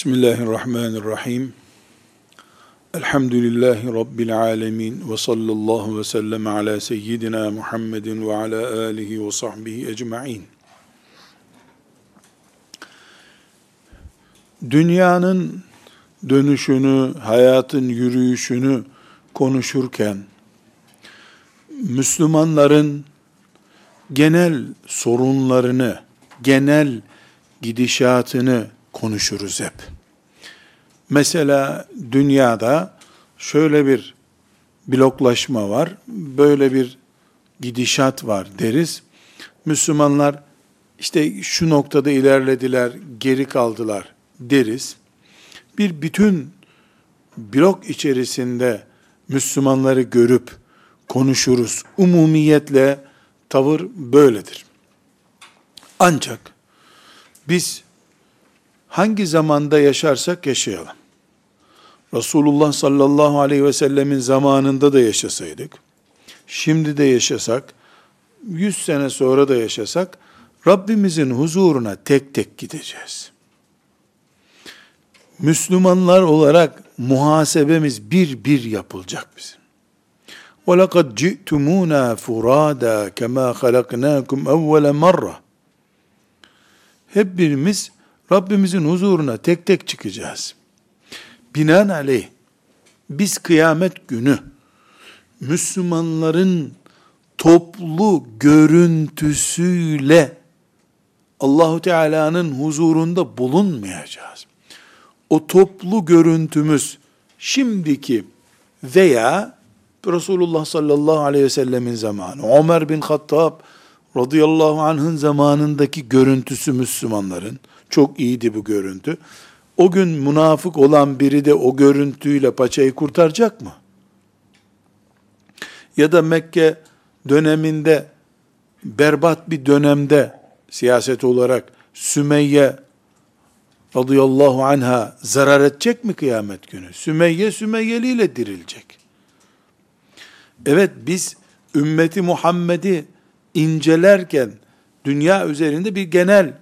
Bismillahirrahmanirrahim. Elhamdülillahi Rabbil alemin ve sallallahu ve sellem ala seyyidina Muhammedin ve ala alihi ve sahbihi ecma'in. Dünyanın dönüşünü, hayatın yürüyüşünü konuşurken, Müslümanların genel sorunlarını, genel gidişatını konuşuruz hep. Mesela dünyada şöyle bir bloklaşma var, böyle bir gidişat var deriz. Müslümanlar işte şu noktada ilerlediler, geri kaldılar deriz. Bir bütün blok içerisinde Müslümanları görüp konuşuruz. Umumiyetle tavır böyledir. Ancak biz hangi zamanda yaşarsak yaşayalım. Resulullah sallallahu aleyhi ve sellemin zamanında da yaşasaydık, şimdi de yaşasak, yüz sene sonra da yaşasak, Rabbimizin huzuruna tek tek gideceğiz. Müslümanlar olarak muhasebemiz bir bir yapılacak bizim. وَلَقَدْ جِئْتُمُونَا فُرَادًا كَمَا خَلَقْنَاكُمْ اَوَّلَ مَرَّةً Hep birimiz Rabbimizin huzuruna tek tek çıkacağız. Binaenaleyh biz kıyamet günü Müslümanların toplu görüntüsüyle Allahu Teala'nın huzurunda bulunmayacağız. O toplu görüntümüz şimdiki veya Resulullah sallallahu aleyhi ve sellemin zamanı, Ömer bin Hattab radıyallahu anh'ın zamanındaki görüntüsü Müslümanların, çok iyiydi bu görüntü. O gün münafık olan biri de o görüntüyle paçayı kurtaracak mı? Ya da Mekke döneminde berbat bir dönemde siyaset olarak Sümeyye radıyallahu anha zarar edecek mi kıyamet günü? Sümeyye Sümeyyeli dirilecek. Evet biz ümmeti Muhammed'i incelerken dünya üzerinde bir genel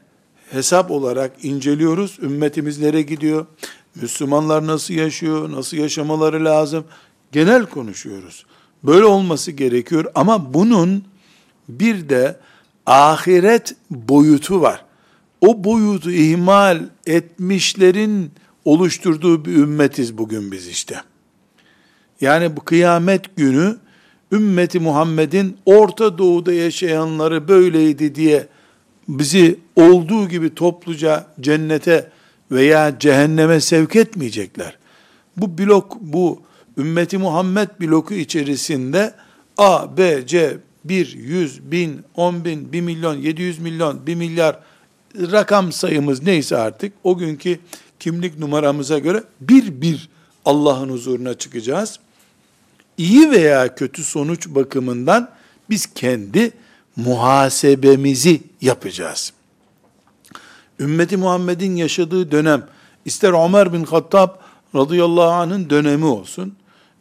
hesap olarak inceliyoruz. Ümmetimiz nereye gidiyor? Müslümanlar nasıl yaşıyor? Nasıl yaşamaları lazım? Genel konuşuyoruz. Böyle olması gerekiyor ama bunun bir de ahiret boyutu var. O boyutu ihmal etmişlerin oluşturduğu bir ümmetiz bugün biz işte. Yani bu kıyamet günü ümmeti Muhammed'in Orta Doğu'da yaşayanları böyleydi diye bizi olduğu gibi topluca cennete veya cehenneme sevk etmeyecekler. Bu blok, bu ümmeti Muhammed bloku içerisinde A, B, C, 1, 100, 1000, 10 bin, 1 milyon, 700 milyon, 1 milyar rakam sayımız neyse artık o günkü kimlik numaramıza göre bir bir Allah'ın huzuruna çıkacağız. İyi veya kötü sonuç bakımından biz kendi muhasebemizi yapacağız. Ümmeti Muhammed'in yaşadığı dönem, ister Ömer bin Hattab radıyallahu anh'ın dönemi olsun,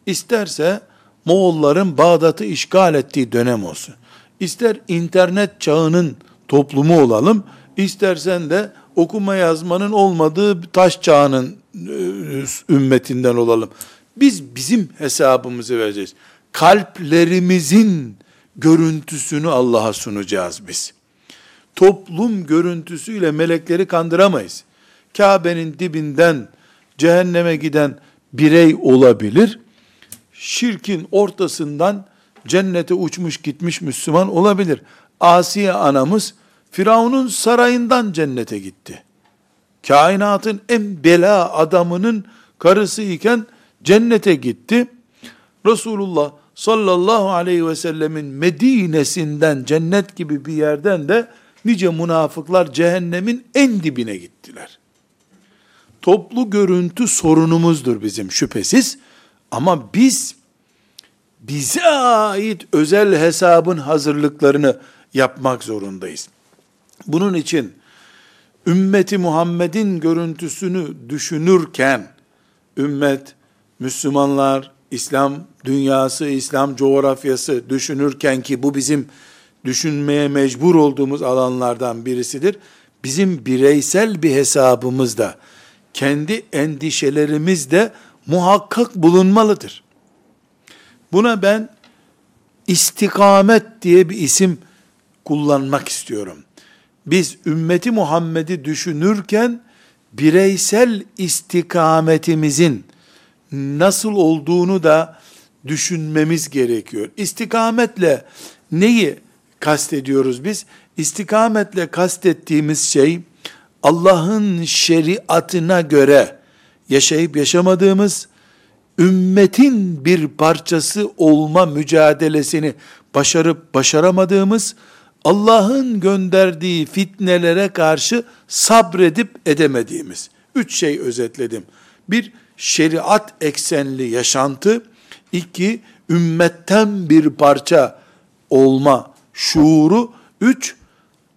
isterse Moğolların Bağdat'ı işgal ettiği dönem olsun. İster internet çağının toplumu olalım, istersen de okuma yazmanın olmadığı taş çağının e, ümmetinden olalım. Biz bizim hesabımızı vereceğiz. Kalplerimizin görüntüsünü Allah'a sunacağız biz. Toplum görüntüsüyle melekleri kandıramayız. Kabe'nin dibinden cehenneme giden birey olabilir. Şirkin ortasından cennete uçmuş gitmiş Müslüman olabilir. Asiye anamız Firavun'un sarayından cennete gitti. Kainatın en bela adamının karısı iken cennete gitti. Resulullah sallallahu aleyhi ve sellemin Medine'sinden cennet gibi bir yerden de nice münafıklar cehennemin en dibine gittiler. Toplu görüntü sorunumuzdur bizim şüphesiz. Ama biz bize ait özel hesabın hazırlıklarını yapmak zorundayız. Bunun için ümmeti Muhammed'in görüntüsünü düşünürken ümmet, Müslümanlar, İslam dünyası, İslam coğrafyası düşünürken ki bu bizim düşünmeye mecbur olduğumuz alanlardan birisidir. Bizim bireysel bir hesabımız da kendi endişelerimiz de muhakkak bulunmalıdır. Buna ben istikamet diye bir isim kullanmak istiyorum. Biz ümmeti Muhammed'i düşünürken bireysel istikametimizin nasıl olduğunu da düşünmemiz gerekiyor. İstikametle neyi kastediyoruz biz? İstikametle kastettiğimiz şey Allah'ın şeriatına göre yaşayıp yaşamadığımız, ümmetin bir parçası olma mücadelesini başarıp başaramadığımız, Allah'ın gönderdiği fitnelere karşı sabredip edemediğimiz. Üç şey özetledim. Bir, şeriat eksenli yaşantı. İki, ümmetten bir parça olma şuuru. Üç,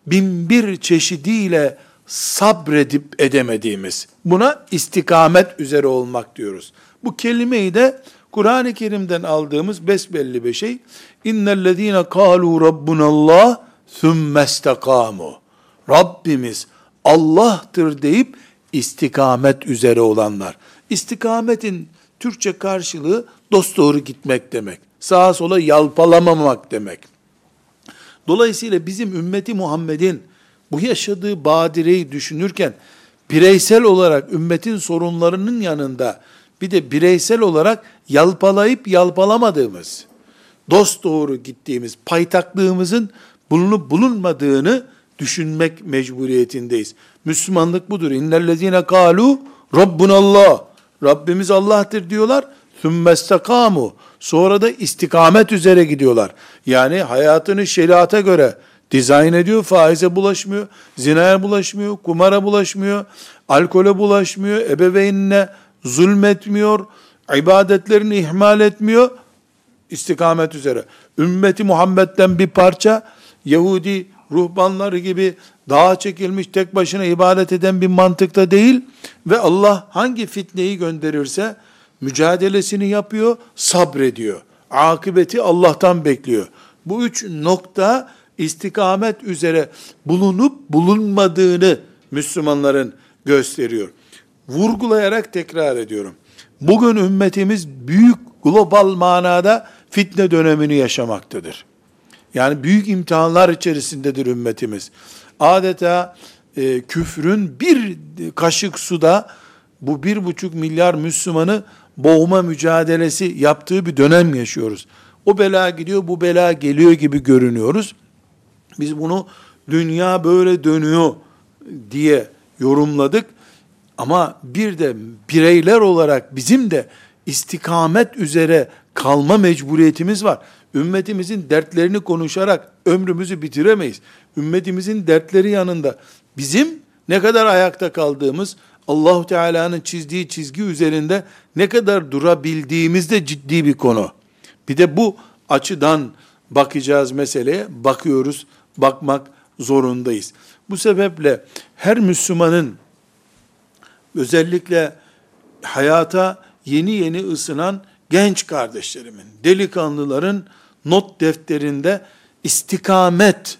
bin bir çeşidiyle sabredip edemediğimiz. Buna istikamet üzere olmak diyoruz. Bu kelimeyi de Kur'an-ı Kerim'den aldığımız besbelli bir şey. İnnellezîne kâlû rabbunallah sümmestekâmu. Rabbimiz Allah'tır deyip istikamet üzere olanlar. İstikametin Türkçe karşılığı dost doğru gitmek demek. Sağa sola yalpalamamak demek. Dolayısıyla bizim ümmeti Muhammed'in bu yaşadığı badireyi düşünürken bireysel olarak ümmetin sorunlarının yanında bir de bireysel olarak yalpalayıp yalpalamadığımız, dost doğru gittiğimiz, paytaklığımızın bulunup bulunmadığını düşünmek mecburiyetindeyiz. Müslümanlık budur. İnnellezine kalu Rabbunallah. Rabbimiz Allah'tır diyorlar. Sümmestakamu. Sonra da istikamet üzere gidiyorlar. Yani hayatını şeriata göre dizayn ediyor, faize bulaşmıyor, zinaya bulaşmıyor, kumara bulaşmıyor, alkole bulaşmıyor, ebeveynine zulmetmiyor, ibadetlerini ihmal etmiyor, istikamet üzere. Ümmeti Muhammed'den bir parça, Yahudi ruhbanları gibi dağa çekilmiş tek başına ibadet eden bir mantıkta değil ve Allah hangi fitneyi gönderirse mücadelesini yapıyor, sabrediyor. Akıbeti Allah'tan bekliyor. Bu üç nokta istikamet üzere bulunup bulunmadığını Müslümanların gösteriyor. Vurgulayarak tekrar ediyorum. Bugün ümmetimiz büyük global manada fitne dönemini yaşamaktadır. Yani büyük imtihanlar içerisindedir ümmetimiz. Adeta e, küfrün bir kaşık suda bu bir buçuk milyar Müslümanı boğma mücadelesi yaptığı bir dönem yaşıyoruz. O bela gidiyor, bu bela geliyor gibi görünüyoruz. Biz bunu dünya böyle dönüyor diye yorumladık. Ama bir de bireyler olarak bizim de istikamet üzere kalma mecburiyetimiz var. Ümmetimizin dertlerini konuşarak ömrümüzü bitiremeyiz. Ümmetimizin dertleri yanında bizim ne kadar ayakta kaldığımız, Allahu Teala'nın çizdiği çizgi üzerinde ne kadar durabildiğimiz de ciddi bir konu. Bir de bu açıdan bakacağız meseleye. Bakıyoruz, bakmak zorundayız. Bu sebeple her Müslümanın özellikle hayata yeni yeni ısınan genç kardeşlerimin, delikanlıların not defterinde istikamet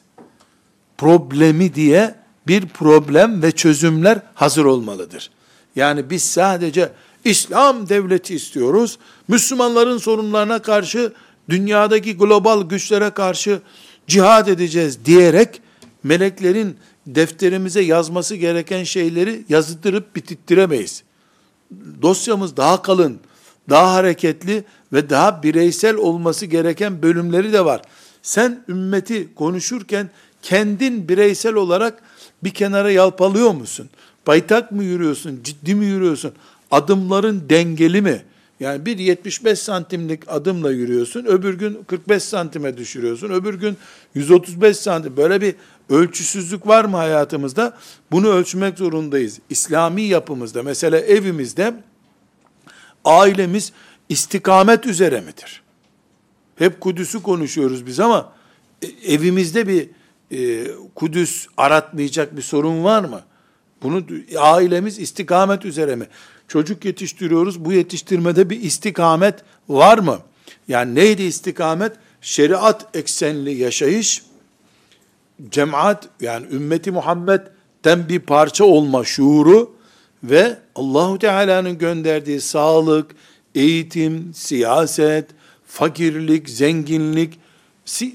problemi diye bir problem ve çözümler hazır olmalıdır. Yani biz sadece İslam devleti istiyoruz. Müslümanların sorunlarına karşı dünyadaki global güçlere karşı cihad edeceğiz diyerek meleklerin defterimize yazması gereken şeyleri yazıtırıp bitittiremeyiz. Dosyamız daha kalın, daha hareketli ve daha bireysel olması gereken bölümleri de var. Sen ümmeti konuşurken kendin bireysel olarak bir kenara yalpalıyor musun? Baytak mı yürüyorsun? Ciddi mi yürüyorsun? Adımların dengeli mi? Yani bir 75 santimlik adımla yürüyorsun, öbür gün 45 santime düşürüyorsun, öbür gün 135 santim. Böyle bir ölçüsüzlük var mı hayatımızda? Bunu ölçmek zorundayız. İslami yapımızda, mesela evimizde ailemiz istikamet üzere midir? Hep Kudüs'ü konuşuyoruz biz ama e, evimizde bir e, Kudüs aratmayacak bir sorun var mı? Bunu ailemiz istikamet üzere mi? Çocuk yetiştiriyoruz. Bu yetiştirmede bir istikamet var mı? Yani neydi istikamet? Şeriat eksenli yaşayış, cemaat yani ümmeti Muhammed'den bir parça olma şuuru ve Allahu Teala'nın gönderdiği sağlık, eğitim, siyaset, fakirlik, zenginlik,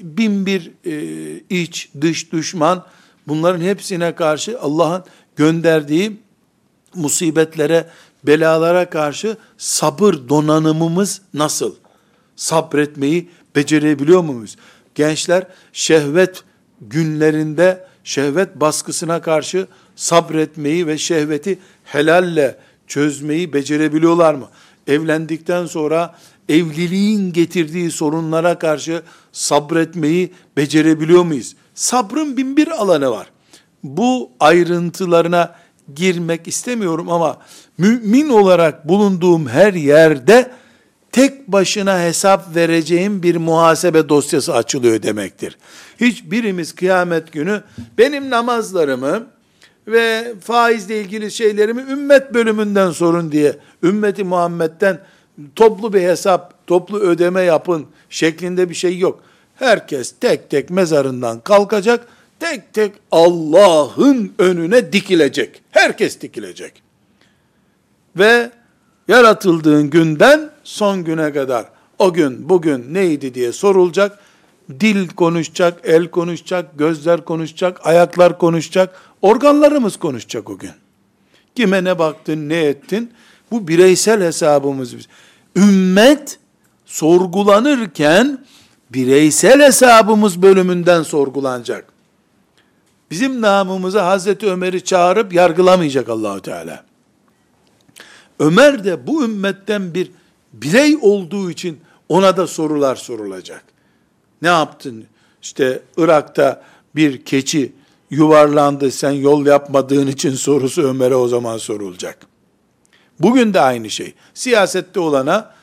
bin bir e, iç, dış düşman, bunların hepsine karşı Allah'ın gönderdiği musibetlere, belalara karşı sabır donanımımız nasıl? Sabretmeyi becerebiliyor muyuz? Gençler şehvet günlerinde şehvet baskısına karşı sabretmeyi ve şehveti helalle çözmeyi becerebiliyorlar mı? Evlendikten sonra evliliğin getirdiği sorunlara karşı sabretmeyi becerebiliyor muyuz? Sabrın bin bir alanı var. Bu ayrıntılarına girmek istemiyorum ama mümin olarak bulunduğum her yerde tek başına hesap vereceğim bir muhasebe dosyası açılıyor demektir. Hiçbirimiz kıyamet günü benim namazlarımı ve faizle ilgili şeylerimi ümmet bölümünden sorun diye ümmeti Muhammed'den toplu bir hesap, toplu ödeme yapın şeklinde bir şey yok. Herkes tek tek mezarından kalkacak, tek tek Allah'ın önüne dikilecek. Herkes dikilecek. Ve yaratıldığın günden son güne kadar o gün bugün neydi diye sorulacak. Dil konuşacak, el konuşacak, gözler konuşacak, ayaklar konuşacak, organlarımız konuşacak o gün. Kime ne baktın, ne ettin? Bu bireysel hesabımız. Ümmet sorgulanırken bireysel hesabımız bölümünden sorgulanacak. Bizim namımıza Hazreti Ömer'i çağırıp yargılamayacak Allahu Teala. Ömer de bu ümmetten bir birey olduğu için ona da sorular sorulacak. Ne yaptın? İşte Irak'ta bir keçi yuvarlandı sen yol yapmadığın için sorusu Ömer'e o zaman sorulacak. Bugün de aynı şey. Siyasette olana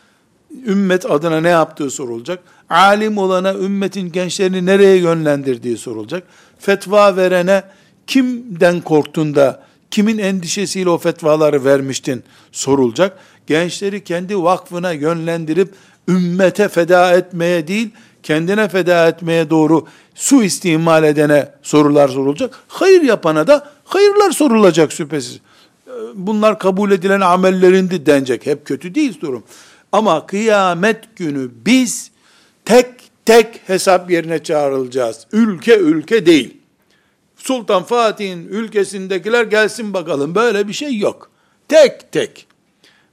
ümmet adına ne yaptığı sorulacak. Alim olana ümmetin gençlerini nereye yönlendirdiği sorulacak. Fetva verene kimden korktun da kimin endişesiyle o fetvaları vermiştin sorulacak. Gençleri kendi vakfına yönlendirip ümmete feda etmeye değil, kendine feda etmeye doğru su istimal edene sorular sorulacak. Hayır yapana da hayırlar sorulacak şüphesiz. Bunlar kabul edilen amellerindi denecek. Hep kötü değil durum. Ama kıyamet günü biz tek tek hesap yerine çağrılacağız. Ülke ülke değil. Sultan Fatih'in ülkesindekiler gelsin bakalım. Böyle bir şey yok. Tek tek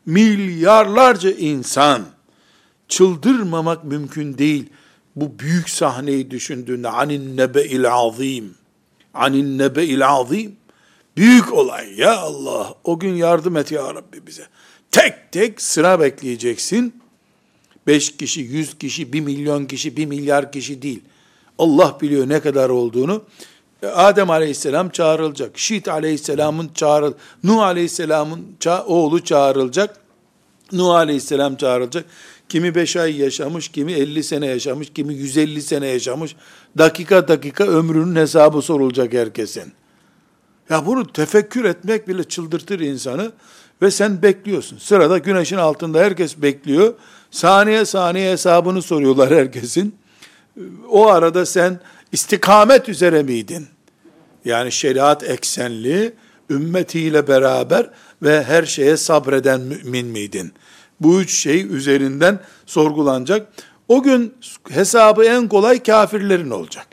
milyarlarca insan çıldırmamak mümkün değil. Bu büyük sahneyi düşündüğünde anin nebe'il azim. Anin nebe'il azim. Büyük olay ya Allah. O gün yardım et ya Rabbi bize. Tek tek sıra bekleyeceksin. Beş kişi, yüz kişi, bir milyon kişi, bir milyar kişi değil. Allah biliyor ne kadar olduğunu. Adem aleyhisselam çağrılacak. Şit aleyhisselamın çağrıl, Nuh aleyhisselamın ça oğlu çağrılacak. Nuh aleyhisselam çağrılacak. Kimi beş ay yaşamış, kimi elli sene yaşamış, kimi yüz elli sene yaşamış. Dakika dakika ömrünün hesabı sorulacak herkesin. Ya bunu tefekkür etmek bile çıldırtır insanı. Ve sen bekliyorsun. Sırada güneşin altında herkes bekliyor. Saniye saniye hesabını soruyorlar herkesin. O arada sen istikamet üzere miydin? Yani şeriat eksenli, ümmetiyle beraber ve her şeye sabreden mümin miydin? Bu üç şey üzerinden sorgulanacak. O gün hesabı en kolay kafirlerin olacak.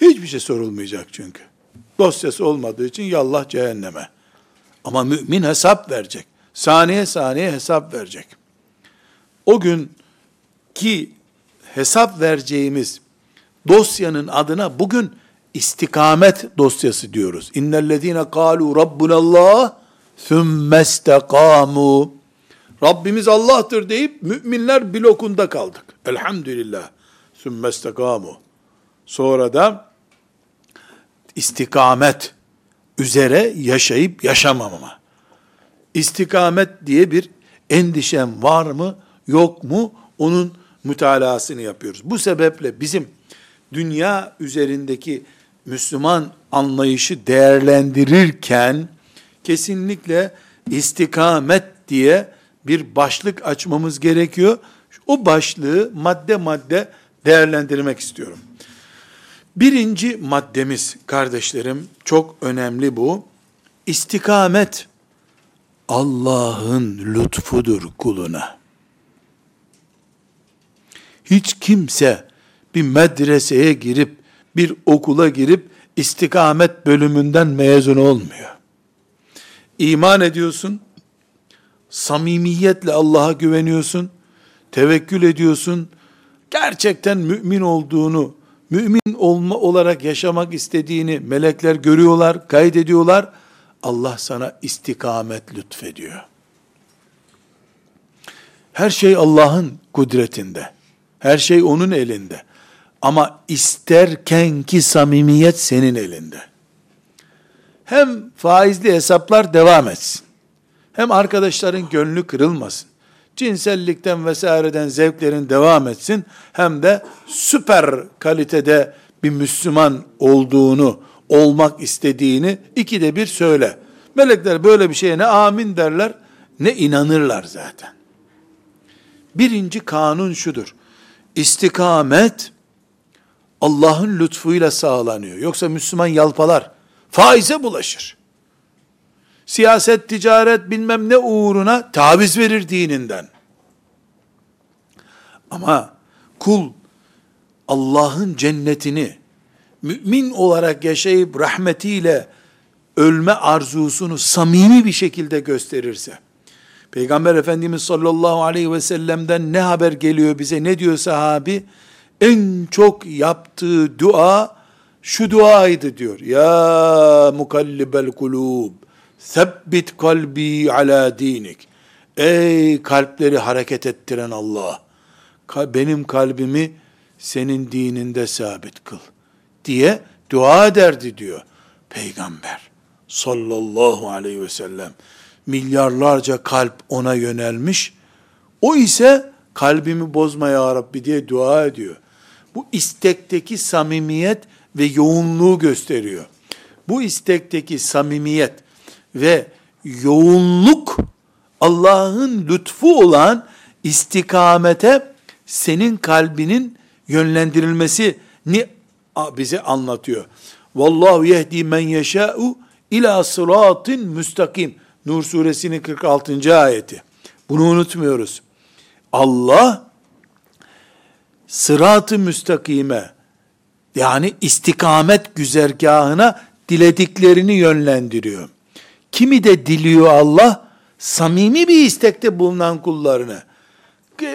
Hiçbir şey sorulmayacak çünkü. Dosyası olmadığı için yallah cehenneme. Ama mümin hesap verecek. Saniye saniye hesap verecek. O gün ki hesap vereceğimiz dosyanın adına bugün istikamet dosyası diyoruz. İnnellezine kalu rabbunallah thumma istakamu. Rabbimiz Allah'tır deyip müminler blokunda kaldık. Elhamdülillah. Thumma istakamu. Sonra da istikamet üzere yaşayıp yaşamamama. İstikamet diye bir endişem var mı, yok mu? Onun mütalasını yapıyoruz. Bu sebeple bizim dünya üzerindeki Müslüman anlayışı değerlendirirken kesinlikle istikamet diye bir başlık açmamız gerekiyor. O başlığı madde madde değerlendirmek istiyorum. Birinci maddemiz kardeşlerim çok önemli bu. İstikamet Allah'ın lütfudur kuluna. Hiç kimse bir medreseye girip, bir okula girip istikamet bölümünden mezun olmuyor. İman ediyorsun, samimiyetle Allah'a güveniyorsun, tevekkül ediyorsun, gerçekten mümin olduğunu, mümin olma olarak yaşamak istediğini melekler görüyorlar, kaydediyorlar. Allah sana istikamet lütfediyor. Her şey Allah'ın kudretinde. Her şey onun elinde. Ama isterken ki samimiyet senin elinde. Hem faizli hesaplar devam etsin. Hem arkadaşların gönlü kırılmasın. Cinsellikten vesaireden zevklerin devam etsin. Hem de süper kalitede bir Müslüman olduğunu, olmak istediğini ikide bir söyle. Melekler böyle bir şeye ne amin derler, ne inanırlar zaten. Birinci kanun şudur. İstikamet Allah'ın lütfuyla sağlanıyor. Yoksa Müslüman yalpalar, faize bulaşır. Siyaset, ticaret bilmem ne uğruna taviz verir dininden. Ama kul Allah'ın cennetini mümin olarak yaşayıp rahmetiyle ölme arzusunu samimi bir şekilde gösterirse, Peygamber Efendimiz sallallahu aleyhi ve sellem'den ne haber geliyor bize, ne diyor sahabi? En çok yaptığı dua, şu duaydı diyor. Ya mukallibel kulub, sebbit kalbi ala dinik. Ey kalpleri hareket ettiren Allah, benim kalbimi senin dininde sabit kıl diye dua ederdi diyor peygamber sallallahu aleyhi ve sellem. Milyarlarca kalp ona yönelmiş. O ise kalbimi bozma ya Rabbi diye dua ediyor. Bu istekteki samimiyet ve yoğunluğu gösteriyor. Bu istekteki samimiyet ve yoğunluk Allah'ın lütfu olan istikamete senin kalbinin yönlendirilmesini bize anlatıyor. Vallahu yehdi men yeşâ'u ila sıratin müstakim. Nur suresinin 46. ayeti. Bunu unutmuyoruz. Allah sırat-ı müstakime yani istikamet güzergahına dilediklerini yönlendiriyor. Kimi de diliyor Allah? Samimi bir istekte bulunan kullarını.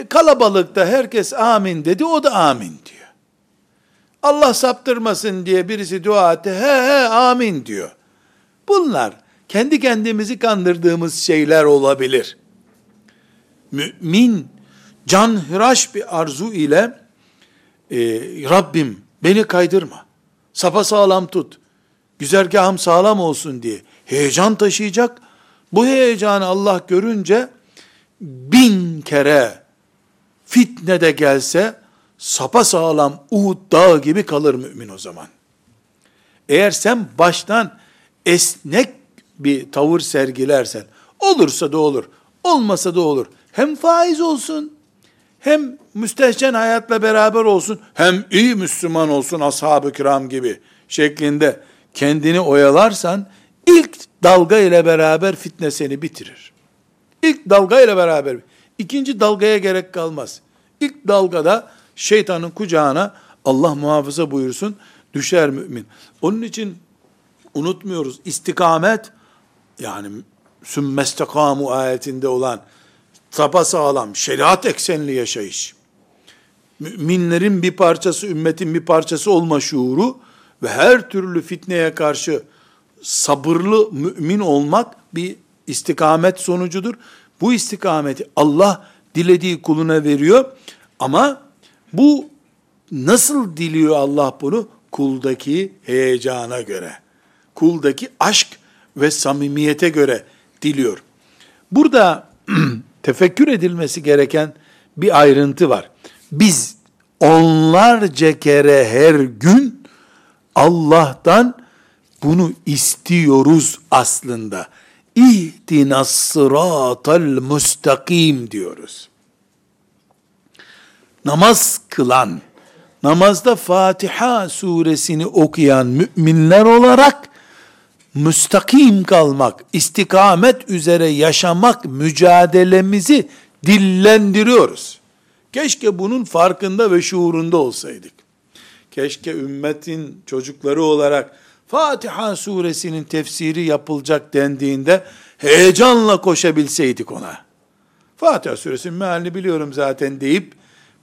Kalabalıkta herkes amin dedi, o da amin diyor. Allah saptırmasın diye birisi dua etti, he he amin diyor. Bunlar kendi kendimizi kandırdığımız şeyler olabilir. Mümin canhıraş bir arzu ile e, Rabbim beni kaydırma, sapa sağlam tut, güzergahım sağlam olsun diye heyecan taşıyacak. Bu heyecanı Allah görünce bin kere fitne de gelse sapa sağlam Uhud dağı gibi kalır mümin o zaman. Eğer sen baştan esnek bir tavır sergilersen, olursa da olur, olmasa da olur. Hem faiz olsun, hem müstehcen hayatla beraber olsun, hem iyi Müslüman olsun ashab-ı kiram gibi şeklinde kendini oyalarsan, ilk dalga ile beraber fitne seni bitirir. İlk dalga ile beraber, ikinci dalgaya gerek kalmaz. İlk dalgada şeytanın kucağına Allah muhafaza buyursun düşer mümin. Onun için unutmuyoruz. İstikamet yani sümmestekamu ayetinde olan tapa sağlam, şeriat eksenli yaşayış. Müminlerin bir parçası, ümmetin bir parçası olma şuuru ve her türlü fitneye karşı sabırlı mümin olmak bir istikamet sonucudur. Bu istikameti Allah dilediği kuluna veriyor ama bu nasıl diliyor Allah bunu? Kuldaki heyecana göre kuldaki aşk ve samimiyete göre diliyor. Burada tefekkür edilmesi gereken bir ayrıntı var. Biz onlarca kere her gün Allah'tan bunu istiyoruz aslında. İhtinas sıratal müstakim diyoruz. Namaz kılan, namazda Fatiha suresini okuyan müminler olarak müstakim kalmak, istikamet üzere yaşamak mücadelemizi dillendiriyoruz. Keşke bunun farkında ve şuurunda olsaydık. Keşke ümmetin çocukları olarak Fatiha suresinin tefsiri yapılacak dendiğinde heyecanla koşabilseydik ona. Fatiha suresinin mealini biliyorum zaten deyip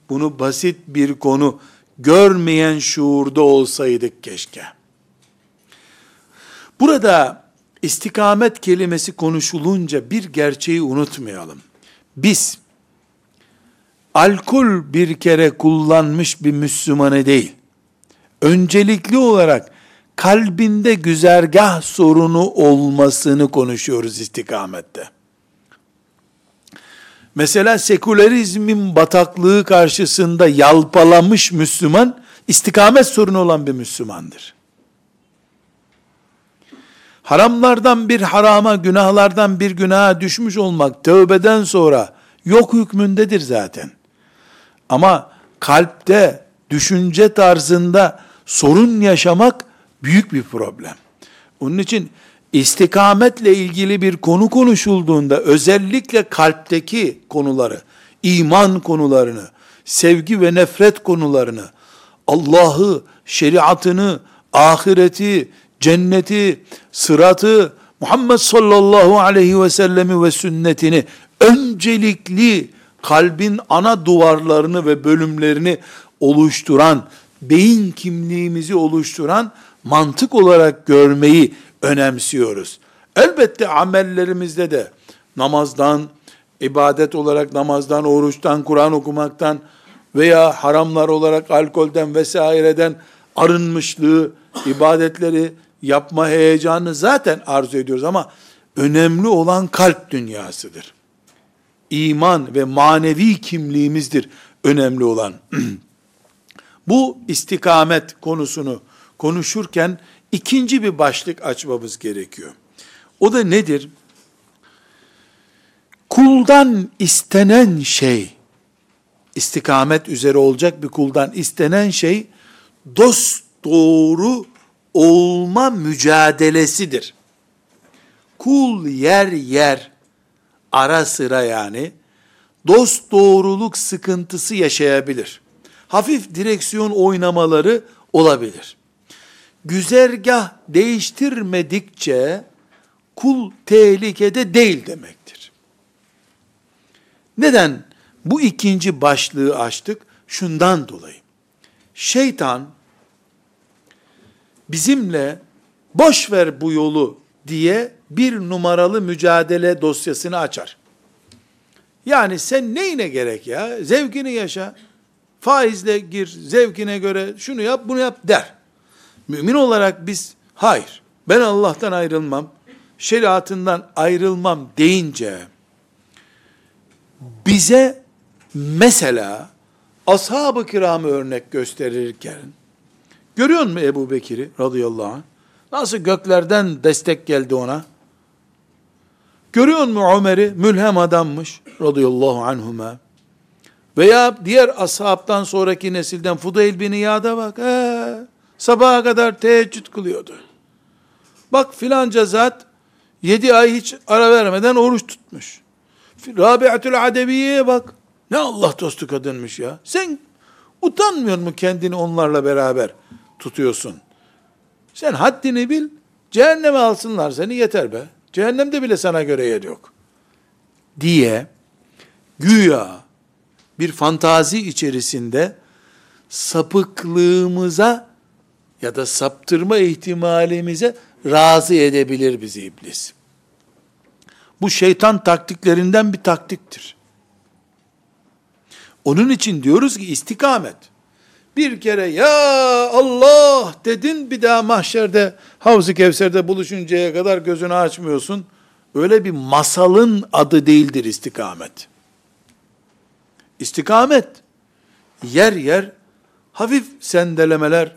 bunu basit bir konu görmeyen şuurda olsaydık keşke. Burada istikamet kelimesi konuşulunca bir gerçeği unutmayalım. Biz alkol bir kere kullanmış bir Müslümanı değil, öncelikli olarak kalbinde güzergah sorunu olmasını konuşuyoruz istikamette. Mesela sekülerizmin bataklığı karşısında yalpalamış Müslüman, istikamet sorunu olan bir Müslümandır. Haramlardan bir harama, günahlardan bir günaha düşmüş olmak tövbeden sonra yok hükmündedir zaten. Ama kalpte, düşünce tarzında sorun yaşamak büyük bir problem. Onun için istikametle ilgili bir konu konuşulduğunda özellikle kalpteki konuları, iman konularını, sevgi ve nefret konularını, Allah'ı, şeriatını, ahireti, cenneti, sıratı, Muhammed sallallahu aleyhi ve sellemi ve sünnetini öncelikli kalbin ana duvarlarını ve bölümlerini oluşturan, beyin kimliğimizi oluşturan mantık olarak görmeyi önemsiyoruz. Elbette amellerimizde de namazdan, ibadet olarak namazdan, oruçtan, Kur'an okumaktan veya haramlar olarak alkolden vesaireden arınmışlığı, ibadetleri yapma heyecanı zaten arzu ediyoruz ama önemli olan kalp dünyasıdır. İman ve manevi kimliğimizdir önemli olan. Bu istikamet konusunu konuşurken ikinci bir başlık açmamız gerekiyor. O da nedir? Kuldan istenen şey, istikamet üzere olacak bir kuldan istenen şey, dost doğru olma mücadelesidir. Kul yer yer, ara sıra yani, dost doğruluk sıkıntısı yaşayabilir. Hafif direksiyon oynamaları olabilir güzergah değiştirmedikçe kul tehlikede değil demektir. Neden bu ikinci başlığı açtık? Şundan dolayı. Şeytan bizimle boş ver bu yolu diye bir numaralı mücadele dosyasını açar. Yani sen neyine gerek ya? Zevkini yaşa. Faizle gir, zevkine göre şunu yap, bunu yap der. Mümin olarak biz hayır ben Allah'tan ayrılmam, şeriatından ayrılmam deyince bize mesela ashab-ı kiramı örnek gösterirken görüyor musun Ebu Bekir'i radıyallahu anh? Nasıl göklerden destek geldi ona? Görüyor musun Ömer'i? Mülhem adammış radıyallahu anhuma. Veya diğer ashabtan sonraki nesilden Fudayl bin İyad'a bak. He, Sabaha kadar teheccüd kılıyordu. Bak filanca zat yedi ay hiç ara vermeden oruç tutmuş. Rabi'atül Adeviye'ye bak. Ne Allah dostu kadınmış ya. Sen utanmıyor mu kendini onlarla beraber tutuyorsun? Sen haddini bil, cehenneme alsınlar seni yeter be. Cehennemde bile sana göre yer yok. Diye güya bir fantazi içerisinde sapıklığımıza ya da saptırma ihtimalimize razı edebilir bizi iblis. Bu şeytan taktiklerinden bir taktiktir. Onun için diyoruz ki istikamet. Bir kere ya Allah dedin bir daha mahşerde Havz-ı Kevser'de buluşuncaya kadar gözünü açmıyorsun. Öyle bir masalın adı değildir istikamet. İstikamet yer yer hafif sendelemeler,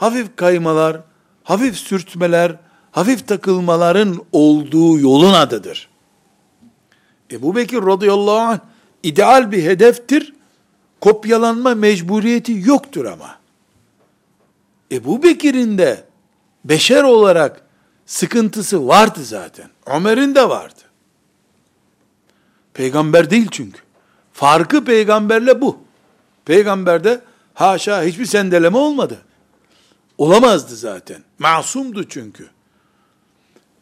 hafif kaymalar, hafif sürtmeler, hafif takılmaların olduğu yolun adıdır. Ebu Bekir radıyallahu anh ideal bir hedeftir. Kopyalanma mecburiyeti yoktur ama. Ebu Bekir'in de beşer olarak sıkıntısı vardı zaten. Ömer'in de vardı. Peygamber değil çünkü. Farkı peygamberle bu. Peygamberde haşa hiçbir sendeleme olmadı. Olamazdı zaten. Masumdu çünkü.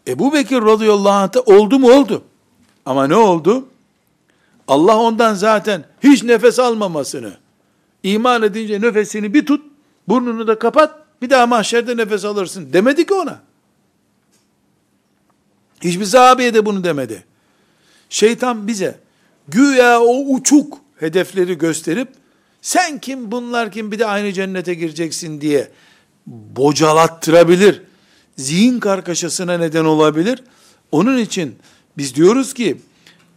Ebu Bekir radıyallahu anh'ta oldu mu oldu. Ama ne oldu? Allah ondan zaten hiç nefes almamasını, iman edince nefesini bir tut, burnunu da kapat, bir daha mahşerde nefes alırsın demedi ki ona. Hiçbir sahabeye de bunu demedi. Şeytan bize güya o uçuk hedefleri gösterip sen kim bunlar kim bir de aynı cennete gireceksin diye bocalattırabilir. Zihin kargaşasına neden olabilir. Onun için biz diyoruz ki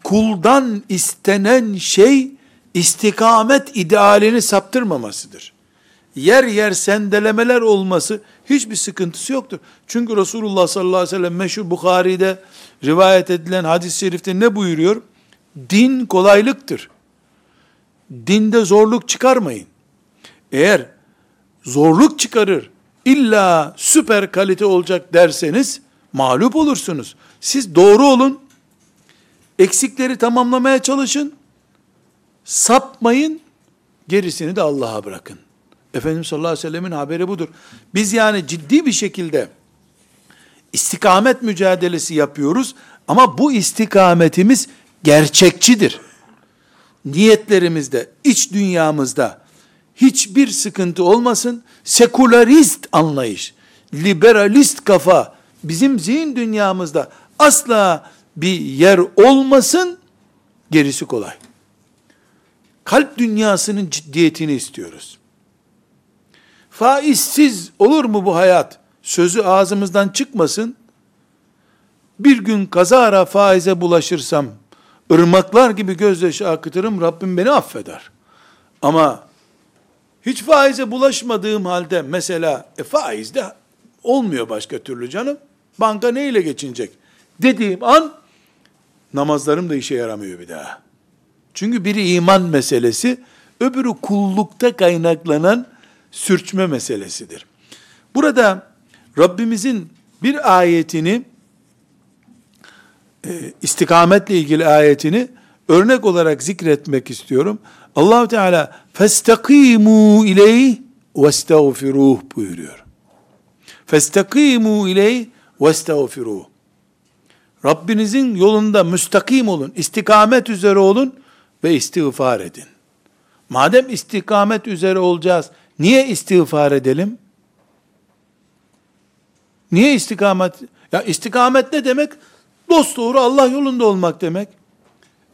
kuldan istenen şey istikamet idealini saptırmamasıdır. Yer yer sendelemeler olması hiçbir sıkıntısı yoktur. Çünkü Resulullah sallallahu aleyhi ve sellem meşhur Bukhari'de rivayet edilen hadis-i şerifte ne buyuruyor? Din kolaylıktır. Dinde zorluk çıkarmayın. Eğer zorluk çıkarır, illa süper kalite olacak derseniz mağlup olursunuz. Siz doğru olun, eksikleri tamamlamaya çalışın, sapmayın, gerisini de Allah'a bırakın. Efendimiz sallallahu aleyhi ve sellemin haberi budur. Biz yani ciddi bir şekilde istikamet mücadelesi yapıyoruz ama bu istikametimiz gerçekçidir. Niyetlerimizde, iç dünyamızda hiçbir sıkıntı olmasın. Sekülerist anlayış, liberalist kafa bizim zihin dünyamızda asla bir yer olmasın. Gerisi kolay. Kalp dünyasının ciddiyetini istiyoruz. Faizsiz olur mu bu hayat? Sözü ağzımızdan çıkmasın. Bir gün kazara faize bulaşırsam, ırmaklar gibi gözyaşı akıtırım, Rabbim beni affeder. Ama hiç faize bulaşmadığım halde mesela e, faiz de olmuyor başka türlü canım. Banka neyle geçinecek? Dediğim an namazlarım da işe yaramıyor bir daha. Çünkü biri iman meselesi, öbürü kullukta kaynaklanan sürçme meselesidir. Burada Rabbimizin bir ayetini e, istikametle ilgili ayetini örnek olarak zikretmek istiyorum. Allahu Teala festakimu ileyh vestağfiruh buyuruyor. Festakimu ileyh vestağfiruh. Rabbinizin yolunda müstakim olun, istikamet üzere olun ve istiğfar edin. Madem istikamet üzere olacağız, niye istiğfar edelim? Niye istikamet? Ya istikamet ne demek? Dost doğru Allah yolunda olmak demek.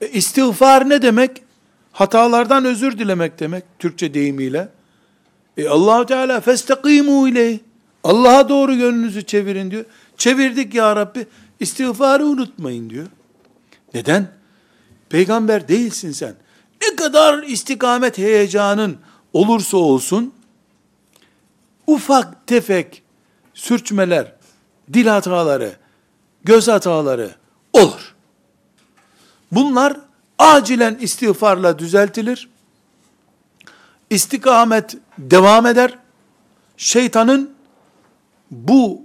E, istiğfar ne demek? Hatalardan özür dilemek demek Türkçe deyimiyle. E Allahu Teala festakimu ile Allah'a doğru yönünüzü çevirin diyor. Çevirdik ya Rabbi. İstiğfarı unutmayın diyor. Neden? Peygamber değilsin sen. Ne kadar istikamet heyecanın olursa olsun ufak tefek sürçmeler, dil hataları, göz hataları olur. Bunlar acilen istiğfarla düzeltilir. İstikamet devam eder. Şeytanın bu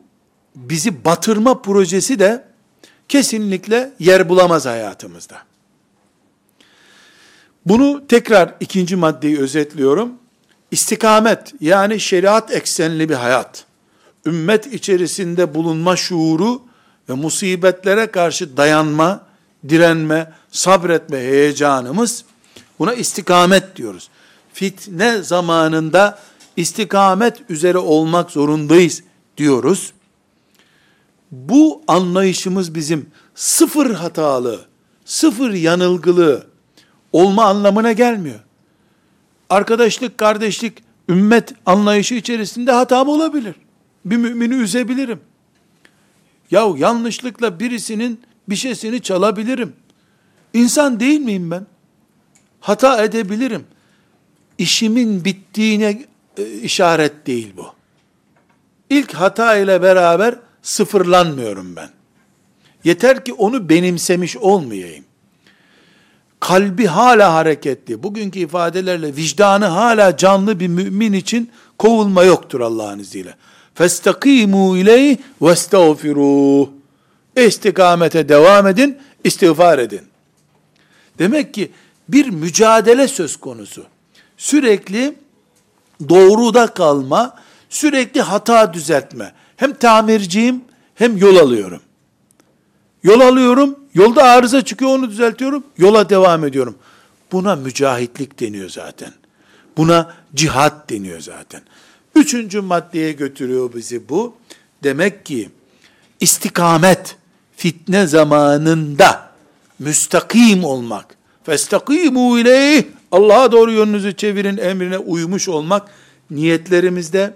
bizi batırma projesi de kesinlikle yer bulamaz hayatımızda. Bunu tekrar ikinci maddeyi özetliyorum. İstikamet yani şeriat eksenli bir hayat ümmet içerisinde bulunma şuuru ve musibetlere karşı dayanma, direnme, sabretme heyecanımız buna istikamet diyoruz. Fitne zamanında istikamet üzere olmak zorundayız diyoruz. Bu anlayışımız bizim sıfır hatalı, sıfır yanılgılı olma anlamına gelmiyor. Arkadaşlık, kardeşlik, ümmet anlayışı içerisinde hatam olabilir bir mümini üzebilirim. Yahu yanlışlıkla birisinin bir şeysini çalabilirim. İnsan değil miyim ben? Hata edebilirim. İşimin bittiğine e, işaret değil bu. İlk hata ile beraber sıfırlanmıyorum ben. Yeter ki onu benimsemiş olmayayım. Kalbi hala hareketli. Bugünkü ifadelerle vicdanı hala canlı bir mümin için kovulma yoktur Allah'ın izniyle. Festakimu ileyh ve estağfiruh. İstikamete devam edin, istiğfar edin. Demek ki bir mücadele söz konusu. Sürekli doğruda kalma, sürekli hata düzeltme. Hem tamirciyim hem yol alıyorum. Yol alıyorum, yolda arıza çıkıyor onu düzeltiyorum, yola devam ediyorum. Buna mücahitlik deniyor zaten. Buna cihat deniyor zaten. Üçüncü maddeye götürüyor bizi bu. Demek ki istikamet, fitne zamanında müstakim olmak. Festakimu ileyh. Allah'a doğru yönünüzü çevirin emrine uymuş olmak niyetlerimizde,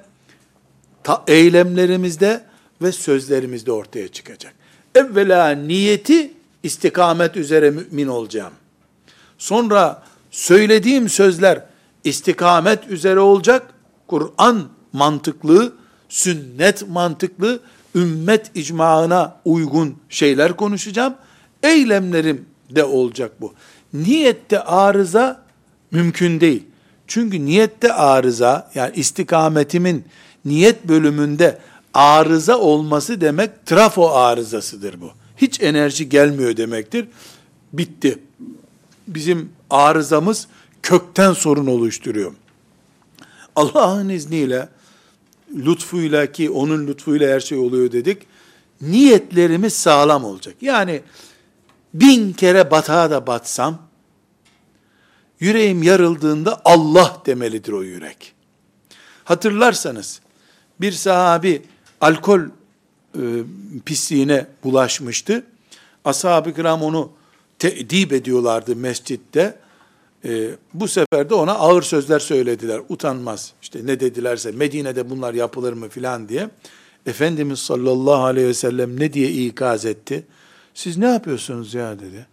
ta, eylemlerimizde ve sözlerimizde ortaya çıkacak. Evvela niyeti istikamet üzere mümin olacağım. Sonra söylediğim sözler istikamet üzere olacak. Kur'an mantıklı, sünnet mantıklı, ümmet icmaına uygun şeyler konuşacağım. Eylemlerim de olacak bu. Niyette arıza mümkün değil. Çünkü niyette arıza, yani istikametimin niyet bölümünde arıza olması demek trafo arızasıdır bu. Hiç enerji gelmiyor demektir. Bitti. Bizim arızamız kökten sorun oluşturuyor. Allah'ın izniyle, lütfuyla ki onun lütfuyla her şey oluyor dedik. Niyetlerimiz sağlam olacak. Yani bin kere batağa da batsam, yüreğim yarıldığında Allah demelidir o yürek. Hatırlarsanız, bir sahabi alkol e, pisliğine bulaşmıştı. Ashab-ı kiram onu te'dip ediyorlardı mescitte. E, bu sefer de ona ağır sözler söylediler. Utanmaz. İşte ne dedilerse Medine'de bunlar yapılır mı filan diye. Efendimiz sallallahu aleyhi ve sellem ne diye ikaz etti? Siz ne yapıyorsunuz ya dedi.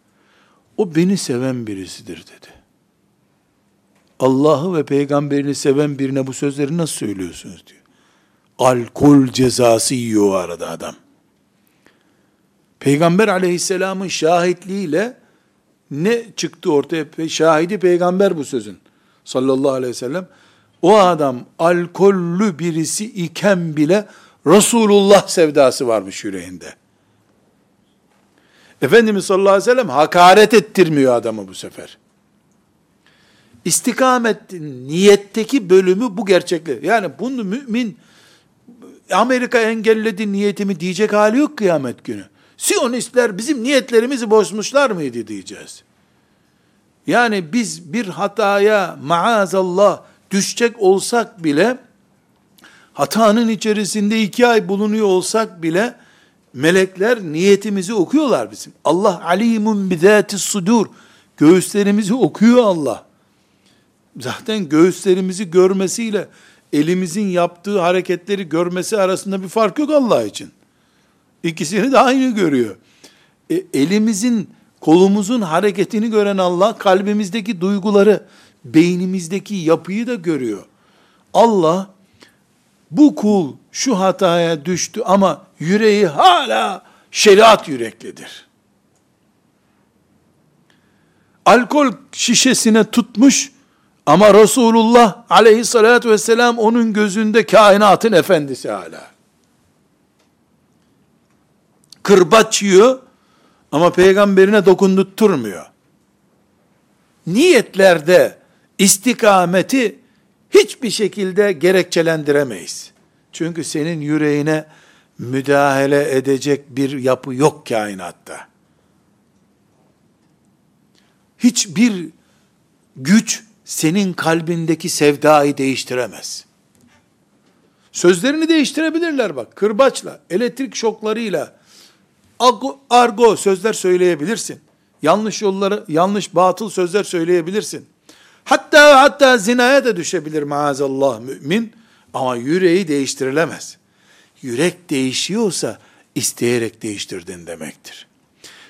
O beni seven birisidir dedi. Allah'ı ve peygamberini seven birine bu sözleri nasıl söylüyorsunuz diyor. Alkol cezası yiyor o arada adam. Peygamber aleyhisselamın şahitliğiyle ne çıktı ortaya? Şahidi peygamber bu sözün. Sallallahu aleyhi ve sellem. O adam alkollü birisi iken bile Resulullah sevdası varmış yüreğinde. Efendimiz sallallahu aleyhi ve sellem hakaret ettirmiyor adamı bu sefer. İstikamet niyetteki bölümü bu gerçekli. Yani bunu mümin Amerika engelledi niyetimi diyecek hali yok kıyamet günü. Siyonistler bizim niyetlerimizi bozmuşlar mıydı diyeceğiz. Yani biz bir hataya maazallah düşecek olsak bile hatanın içerisinde iki ay bulunuyor olsak bile melekler niyetimizi okuyorlar bizim. Allah alimun bizati sudur. Göğüslerimizi okuyor Allah. Zaten göğüslerimizi görmesiyle elimizin yaptığı hareketleri görmesi arasında bir fark yok Allah için. İkisini de aynı görüyor. E, elimizin, kolumuzun hareketini gören Allah, kalbimizdeki duyguları, beynimizdeki yapıyı da görüyor. Allah, bu kul şu hataya düştü ama yüreği hala şeriat yüreklidir. Alkol şişesine tutmuş ama Resulullah aleyhissalatü vesselam onun gözünde kainatın efendisi hala. Kırbaç yiyor ama peygamberine dokundurtturmuyor. Niyetlerde istikameti hiçbir şekilde gerekçelendiremeyiz. Çünkü senin yüreğine müdahale edecek bir yapı yok kainatta. Hiçbir güç senin kalbindeki sevdayı değiştiremez. Sözlerini değiştirebilirler bak. Kırbaçla, elektrik şoklarıyla, argo, sözler söyleyebilirsin. Yanlış yolları, yanlış batıl sözler söyleyebilirsin. Hatta hatta zinaya da düşebilir maazallah mümin ama yüreği değiştirilemez. Yürek değişiyorsa isteyerek değiştirdin demektir.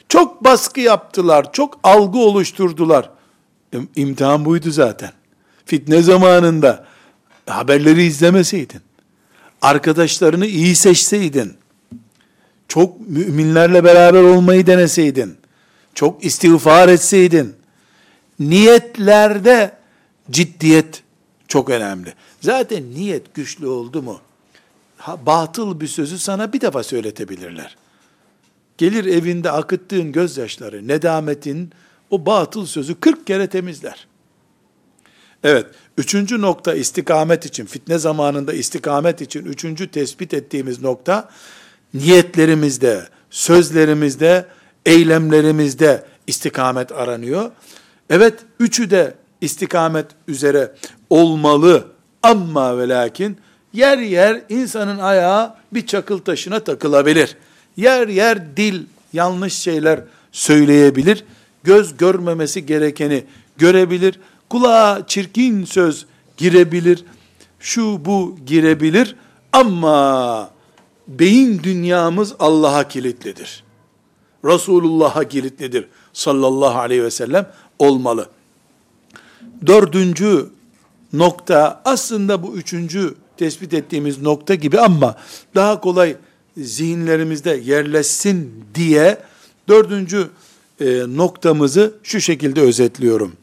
Çok baskı yaptılar, çok algı oluşturdular. İmtihan buydu zaten. Fitne zamanında haberleri izlemeseydin, arkadaşlarını iyi seçseydin, çok müminlerle beraber olmayı deneseydin, çok istiğfar etseydin, niyetlerde ciddiyet çok önemli. Zaten niyet güçlü oldu mu, batıl bir sözü sana bir defa söyletebilirler. Gelir evinde akıttığın gözyaşları, nedametin o batıl sözü 40 kere temizler. Evet, üçüncü nokta istikamet için, fitne zamanında istikamet için üçüncü tespit ettiğimiz nokta, niyetlerimizde, sözlerimizde, eylemlerimizde istikamet aranıyor. Evet, üçü de istikamet üzere olmalı ama ve lakin yer yer insanın ayağı bir çakıl taşına takılabilir. Yer yer dil yanlış şeyler söyleyebilir. Göz görmemesi gerekeni görebilir. Kulağa çirkin söz girebilir. Şu bu girebilir. Ama beyin dünyamız Allah'a kilitlidir. Resulullah'a kilitlidir. Sallallahu aleyhi ve sellem olmalı. Dördüncü nokta aslında bu üçüncü tespit ettiğimiz nokta gibi ama daha kolay zihinlerimizde yerleşsin diye dördüncü e, noktamızı şu şekilde özetliyorum.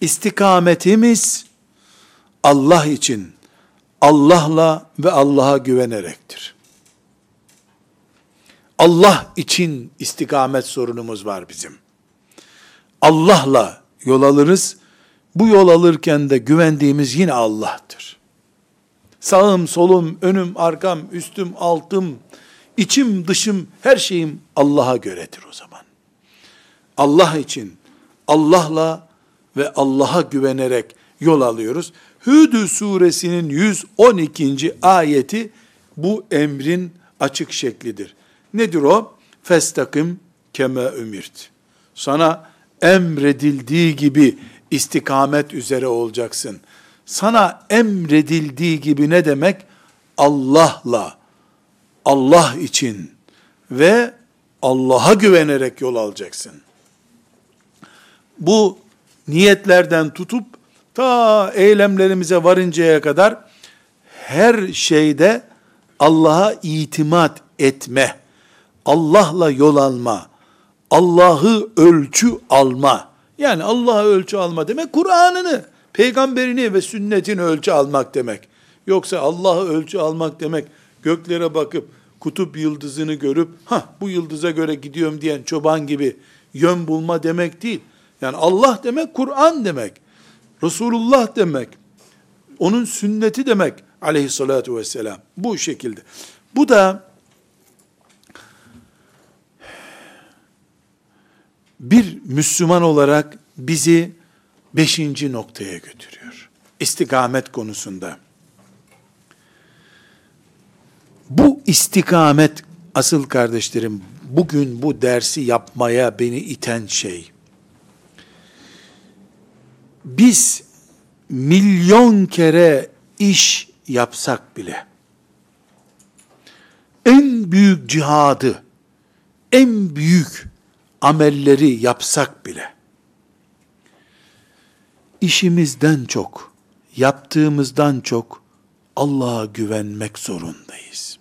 İstikametimiz Allah için, Allah'la ve Allah'a güvenerektir. Allah için istikamet sorunumuz var bizim. Allah'la yol alırız. Bu yol alırken de güvendiğimiz yine Allah'tır. Sağım, solum, önüm, arkam, üstüm, altım, içim, dışım, her şeyim Allah'a göredir o zaman. Allah için, Allah'la ve Allah'a güvenerek yol alıyoruz. Hüdü suresinin 112. ayeti bu emrin açık şeklidir. Nedir o? Festakim keme ümirt. Sana emredildiği gibi istikamet üzere olacaksın. Sana emredildiği gibi ne demek? Allah'la, Allah için ve Allah'a güvenerek yol alacaksın. Bu niyetlerden tutup ta eylemlerimize varıncaya kadar her şeyde Allah'a itimat etme, Allah'la yol alma, Allah'ı ölçü alma. Yani Allah'a ölçü alma demek Kur'an'ını, peygamberini ve sünnetini ölçü almak demek. Yoksa Allah'ı ölçü almak demek göklere bakıp kutup yıldızını görüp ha bu yıldıza göre gidiyorum diyen çoban gibi yön bulma demek değil. Yani Allah demek Kur'an demek. Resulullah demek. Onun sünneti demek aleyhissalatu vesselam. Bu şekilde. Bu da bir Müslüman olarak bizi beşinci noktaya götürüyor. İstikamet konusunda. Bu istikamet asıl kardeşlerim bugün bu dersi yapmaya beni iten şey. Biz milyon kere iş yapsak bile en büyük cihadı, en büyük amelleri yapsak bile işimizden çok, yaptığımızdan çok Allah'a güvenmek zorundayız.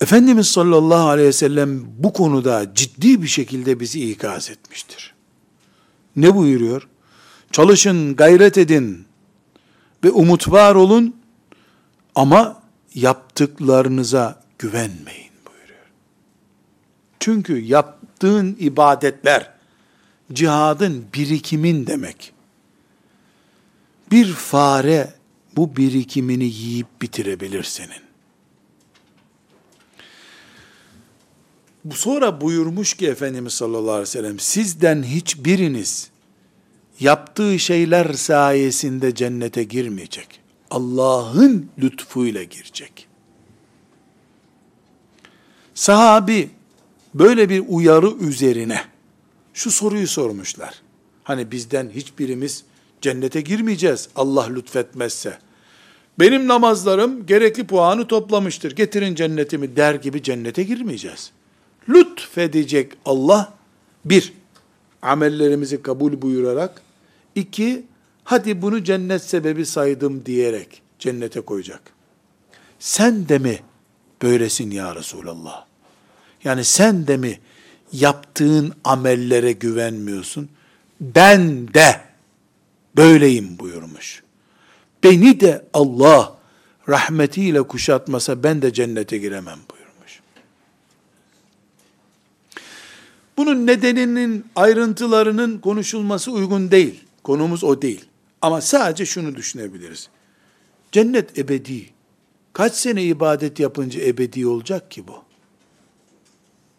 Efendimiz sallallahu aleyhi ve sellem bu konuda ciddi bir şekilde bizi ikaz etmiştir. Ne buyuruyor? Çalışın, gayret edin ve umut var olun ama yaptıklarınıza güvenmeyin buyuruyor. Çünkü yaptığın ibadetler cihadın birikimin demek. Bir fare bu birikimini yiyip bitirebilir senin. Sonra buyurmuş ki Efendimiz sallallahu aleyhi ve sellem sizden hiçbiriniz yaptığı şeyler sayesinde cennete girmeyecek. Allah'ın lütfuyla girecek. Sahabi böyle bir uyarı üzerine şu soruyu sormuşlar. Hani bizden hiçbirimiz cennete girmeyeceğiz Allah lütfetmezse. Benim namazlarım gerekli puanı toplamıştır. Getirin cennetimi der gibi cennete girmeyeceğiz. Lütfedecek Allah bir, amellerimizi kabul buyurarak, iki, hadi bunu cennet sebebi saydım diyerek cennete koyacak. Sen de mi böylesin ya Resulallah? Yani sen de mi yaptığın amellere güvenmiyorsun? Ben de böyleyim buyurmuş. Beni de Allah rahmetiyle kuşatmasa ben de cennete giremem buyurmuş. Bunun nedeninin ayrıntılarının konuşulması uygun değil. Konumuz o değil. Ama sadece şunu düşünebiliriz. Cennet ebedi. Kaç sene ibadet yapınca ebedi olacak ki bu?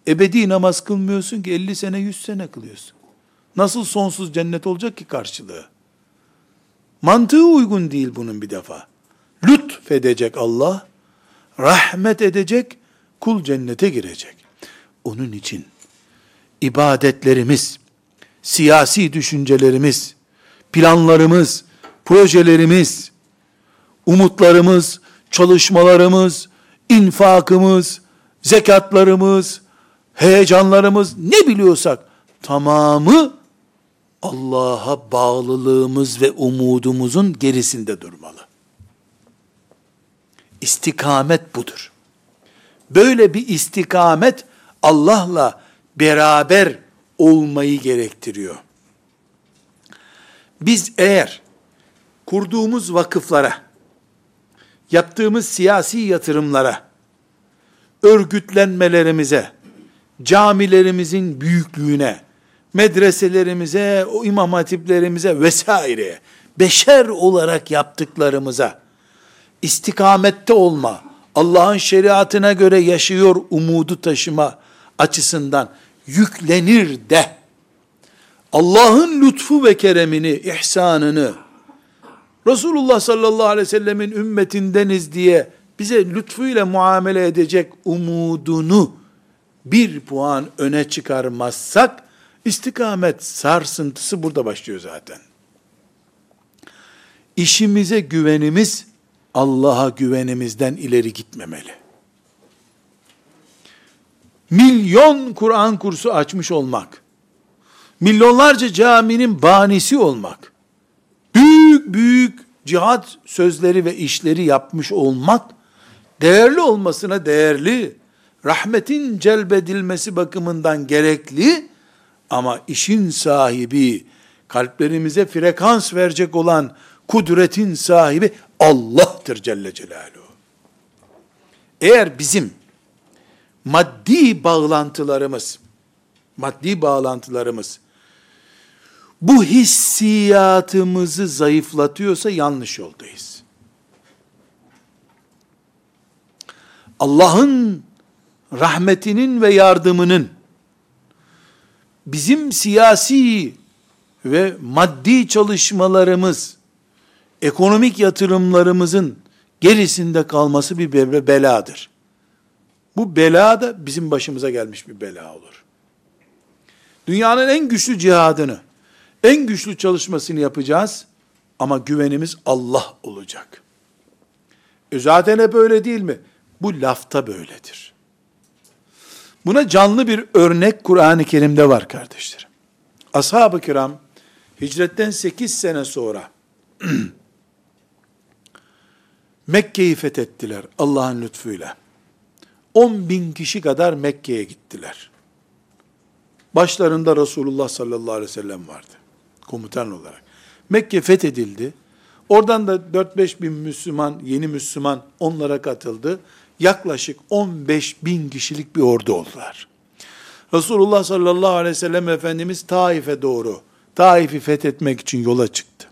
Ebedi namaz kılmıyorsun ki 50 sene 100 sene kılıyorsun. Nasıl sonsuz cennet olacak ki karşılığı? Mantığı uygun değil bunun bir defa. Lütfedecek Allah, rahmet edecek, kul cennete girecek. Onun için ibadetlerimiz, siyasi düşüncelerimiz, planlarımız, projelerimiz, umutlarımız, çalışmalarımız, infakımız, zekatlarımız, heyecanlarımız ne biliyorsak tamamı Allah'a bağlılığımız ve umudumuzun gerisinde durmalı. İstikamet budur. Böyle bir istikamet Allah'la beraber olmayı gerektiriyor. Biz eğer kurduğumuz vakıflara, yaptığımız siyasi yatırımlara, örgütlenmelerimize, camilerimizin büyüklüğüne, medreselerimize, o imam hatiplerimize vesaire, beşer olarak yaptıklarımıza, istikamette olma, Allah'ın şeriatına göre yaşıyor umudu taşıma açısından yüklenir de, Allah'ın lütfu ve keremini, ihsanını, Resulullah sallallahu aleyhi ve sellemin ümmetindeniz diye bize lütfuyla muamele edecek umudunu bir puan öne çıkarmazsak, istikamet sarsıntısı burada başlıyor zaten. İşimize güvenimiz, Allah'a güvenimizden ileri gitmemeli. Milyon Kur'an kursu açmış olmak, milyonlarca caminin banisi olmak, büyük büyük cihat sözleri ve işleri yapmış olmak, değerli olmasına değerli, rahmetin celbedilmesi bakımından gerekli, ama işin sahibi, kalplerimize frekans verecek olan kudretin sahibi Allah'tır Celle Celaluhu. Eğer bizim maddi bağlantılarımız, maddi bağlantılarımız bu hissiyatımızı zayıflatıyorsa yanlış yoldayız. Allah'ın rahmetinin ve yardımının bizim siyasi ve maddi çalışmalarımız, ekonomik yatırımlarımızın gerisinde kalması bir beladır. Bu bela da bizim başımıza gelmiş bir bela olur. Dünyanın en güçlü cihadını, en güçlü çalışmasını yapacağız ama güvenimiz Allah olacak. E zaten hep öyle değil mi? Bu lafta böyledir. Buna canlı bir örnek Kur'an-ı Kerim'de var kardeşlerim. Ashab-ı kiram hicretten 8 sene sonra Mekke'yi fethettiler Allah'ın lütfuyla. 10 bin kişi kadar Mekke'ye gittiler. Başlarında Resulullah sallallahu aleyhi ve sellem vardı. Komutan olarak. Mekke fethedildi. Oradan da 4-5 bin Müslüman, yeni Müslüman onlara katıldı yaklaşık 15 bin kişilik bir ordu oldular. Resulullah sallallahu aleyhi ve sellem Efendimiz Taif'e doğru, Taif'i fethetmek için yola çıktı.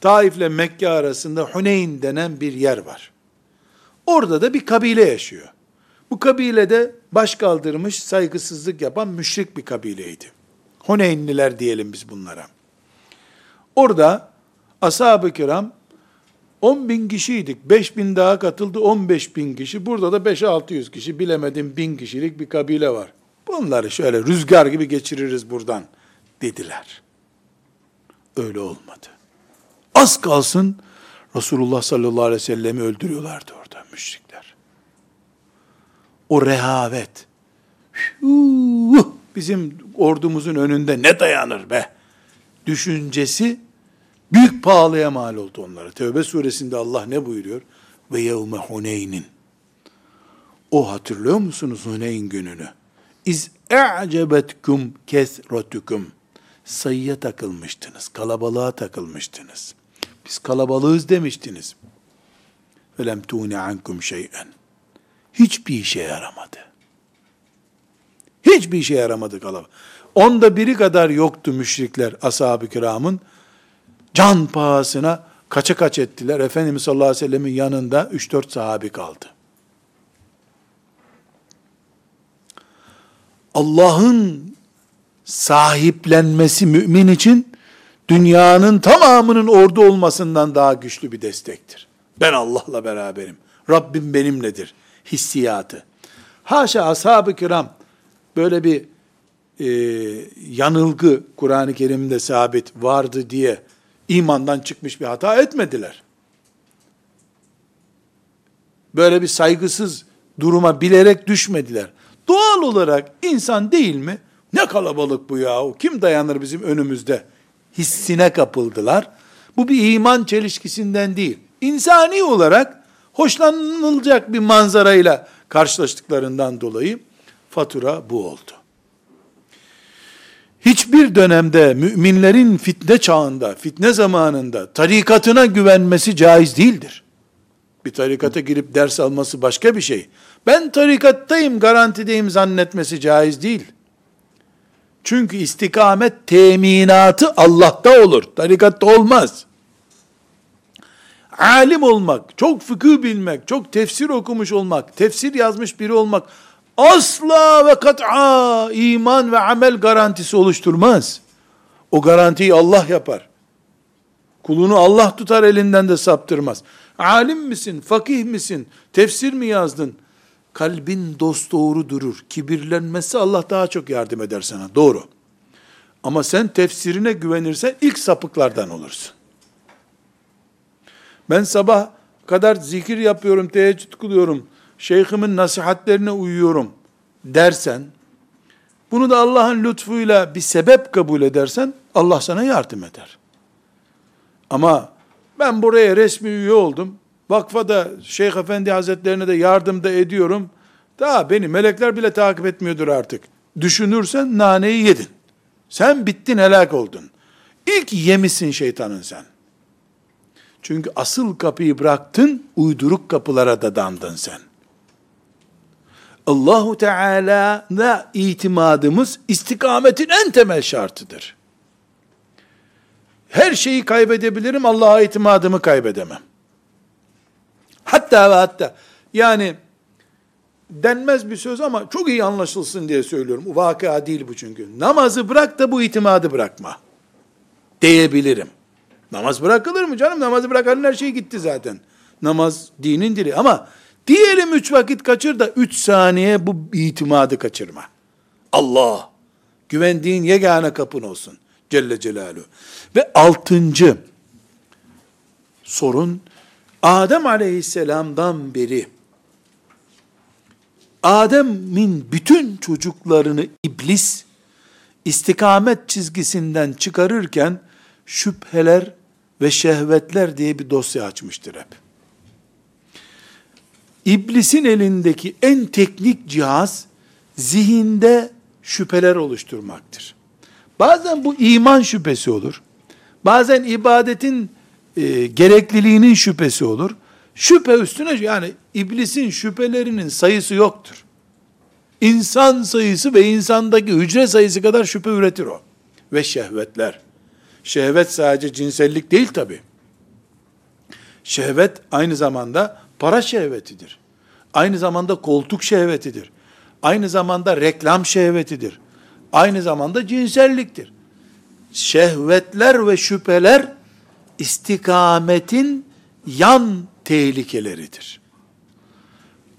Taif ile Mekke arasında Huneyn denen bir yer var. Orada da bir kabile yaşıyor. Bu kabilede baş kaldırmış, saygısızlık yapan müşrik bir kabileydi. Huneynliler diyelim biz bunlara. Orada ashab-ı kiram 10 bin kişiydik. 5 bin daha katıldı 15 bin kişi. Burada da 5-600 kişi bilemedim bin kişilik bir kabile var. Bunları şöyle rüzgar gibi geçiririz buradan dediler. Öyle olmadı. Az kalsın Resulullah sallallahu aleyhi ve sellem'i öldürüyorlardı orada müşrikler. O rehavet, bizim ordumuzun önünde ne dayanır be düşüncesi Büyük pahalıya mal oldu onlara. Tevbe suresinde Allah ne buyuruyor? Ve yevme Huneynin. O hatırlıyor musunuz Huneyn gününü? İz e'cebetkum kesretukum. Sayıya takılmıştınız, kalabalığa takılmıştınız. Biz kalabalığız demiştiniz. ve lem tuni ankum şey'en. Hiçbir işe yaramadı. Hiçbir işe yaramadı kalabalık. Onda biri kadar yoktu müşrikler ashab-ı kiramın. Can pahasına kaça kaç ettiler. Efendimiz sallallahu aleyhi ve sellemin yanında 3-4 sahabi kaldı. Allah'ın sahiplenmesi mümin için dünyanın tamamının orada olmasından daha güçlü bir destektir. Ben Allah'la beraberim. Rabbim benimledir. Hissiyatı. Haşa ashab-ı kiram böyle bir e, yanılgı Kur'an-ı Kerim'de sabit vardı diye imandan çıkmış bir hata etmediler. Böyle bir saygısız duruma bilerek düşmediler. Doğal olarak insan değil mi? Ne kalabalık bu ya, kim dayanır bizim önümüzde? Hissine kapıldılar. Bu bir iman çelişkisinden değil. İnsani olarak hoşlanılacak bir manzarayla karşılaştıklarından dolayı fatura bu oldu. Hiçbir dönemde müminlerin fitne çağında, fitne zamanında tarikatına güvenmesi caiz değildir. Bir tarikata girip ders alması başka bir şey. Ben tarikattayım, garantideyim zannetmesi caiz değil. Çünkü istikamet teminatı Allah'ta olur. Tarikatta olmaz. Alim olmak, çok fıkıh bilmek, çok tefsir okumuş olmak, tefsir yazmış biri olmak asla ve kat'a iman ve amel garantisi oluşturmaz. O garantiyi Allah yapar. Kulunu Allah tutar elinden de saptırmaz. Alim misin, fakih misin, tefsir mi yazdın? Kalbin dost doğru durur. Kibirlenmesi Allah daha çok yardım eder sana. Doğru. Ama sen tefsirine güvenirsen ilk sapıklardan olursun. Ben sabah kadar zikir yapıyorum, teheccüd kılıyorum, şeyhimin nasihatlerine uyuyorum dersen, bunu da Allah'ın lütfuyla bir sebep kabul edersen, Allah sana yardım eder. Ama ben buraya resmi üye oldum, vakfa da Şeyh Efendi Hazretlerine de yardım da ediyorum, daha beni melekler bile takip etmiyordur artık. Düşünürsen naneyi yedin. Sen bittin, helak oldun. İlk yemişsin şeytanın sen. Çünkü asıl kapıyı bıraktın, uyduruk kapılara da dandın sen. Allahu Teala'na itimadımız istikametin en temel şartıdır. Her şeyi kaybedebilirim, Allah'a itimadımı kaybedemem. Hatta ve hatta yani denmez bir söz ama çok iyi anlaşılsın diye söylüyorum. Vakıa değil bu çünkü. Namazı bırak da bu itimadı bırakma. Diyebilirim. Namaz bırakılır mı canım? Namazı bırakanın her şey gitti zaten. Namaz dinin dili ama diyelim üç vakit kaçır da üç saniye bu itimadı kaçırma. Allah güvendiğin yegane kapın olsun. Celle Celaluhu. Ve altıncı sorun Adem aleyhisselamdan beri Adem'in bütün çocuklarını iblis istikamet çizgisinden çıkarırken şüpheler ve şehvetler diye bir dosya açmıştır hep. İblisin elindeki en teknik cihaz zihinde şüpheler oluşturmaktır. Bazen bu iman şüphesi olur. Bazen ibadetin e, gerekliliğinin şüphesi olur. Şüphe üstüne yani iblisin şüphelerinin sayısı yoktur. İnsan sayısı ve insandaki hücre sayısı kadar şüphe üretir o. Ve şehvetler. Şehvet sadece cinsellik değil tabi. Şehvet aynı zamanda para şehvetidir. Aynı zamanda koltuk şehvetidir. Aynı zamanda reklam şehvetidir. Aynı zamanda cinselliktir. Şehvetler ve şüpheler istikametin yan tehlikeleridir.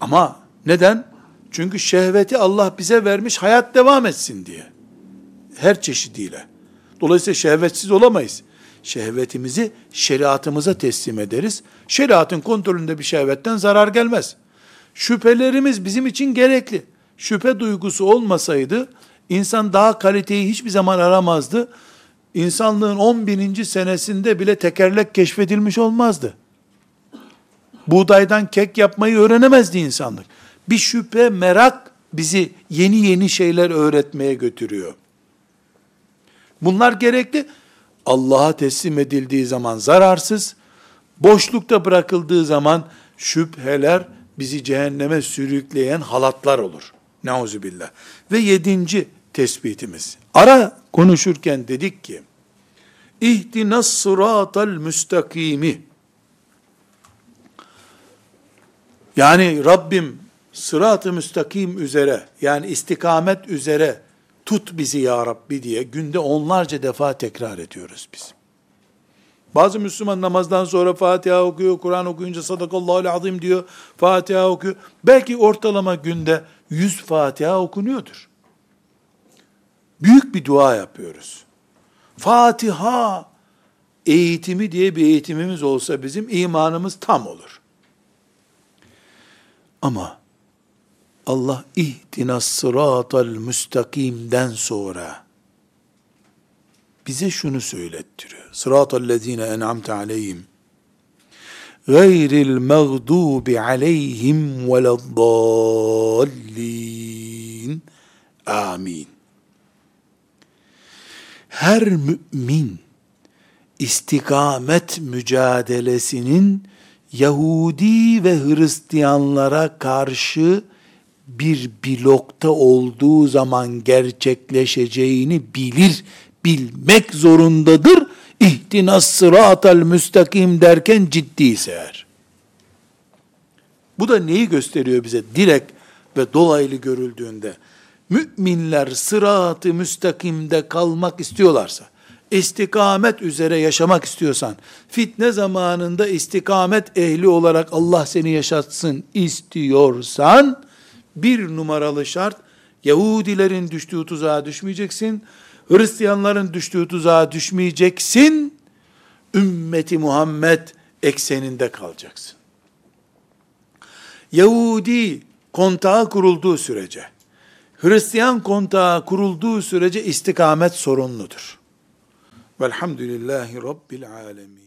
Ama neden? Çünkü şehveti Allah bize vermiş hayat devam etsin diye. Her çeşidiyle. Dolayısıyla şehvetsiz olamayız. Şehvetimizi şeriatımıza teslim ederiz. Şeriatın kontrolünde bir şehvetten zarar gelmez. Şüphelerimiz bizim için gerekli. Şüphe duygusu olmasaydı insan daha kaliteyi hiçbir zaman aramazdı. İnsanlığın 11. senesinde bile tekerlek keşfedilmiş olmazdı. Buğdaydan kek yapmayı öğrenemezdi insanlık. Bir şüphe, merak bizi yeni yeni şeyler öğretmeye götürüyor. Bunlar gerekli. Allah'a teslim edildiği zaman zararsız, boşlukta bırakıldığı zaman şüpheler bizi cehenneme sürükleyen halatlar olur. Nauzubillah. Ve yedinci tespitimiz. Ara konuşurken dedik ki, İhtinas sıratal müstakimi. Yani Rabbim sırat-ı müstakim üzere, yani istikamet üzere tut bizi ya Rabbi diye günde onlarca defa tekrar ediyoruz biz. Bazı Müslüman namazdan sonra Fatiha okuyor, Kur'an okuyunca sadakallahu azim diyor, Fatiha okuyor. Belki ortalama günde 100 Fatiha okunuyordur. Büyük bir dua yapıyoruz. Fatiha eğitimi diye bir eğitimimiz olsa bizim imanımız tam olur. Ama Allah ihtinas sıratal müstakimden sonra bize şunu söylettiriyor. Sıratal lezine en'amte aleyhim gayril mağdubi aleyhim veleddallin. Amin. Her mümin istikamet mücadelesinin Yahudi ve Hristiyanlara karşı bir blokta olduğu zaman gerçekleşeceğini bilir, bilmek zorundadır. İhtinas sıratel müstakim derken ciddiyse eğer. Bu da neyi gösteriyor bize? Direkt ve dolaylı görüldüğünde. Müminler sırat-ı müstakimde kalmak istiyorlarsa, istikamet üzere yaşamak istiyorsan, fitne zamanında istikamet ehli olarak Allah seni yaşatsın istiyorsan, bir numaralı şart, Yahudilerin düştüğü tuzağa düşmeyeceksin, Hristiyanların düştüğü tuzağa düşmeyeceksin, ümmeti Muhammed ekseninde kalacaksın. Yahudi kontağı kurulduğu sürece, Hristiyan kontağı kurulduğu sürece istikamet sorunludur. Velhamdülillahi Rabbil alemin.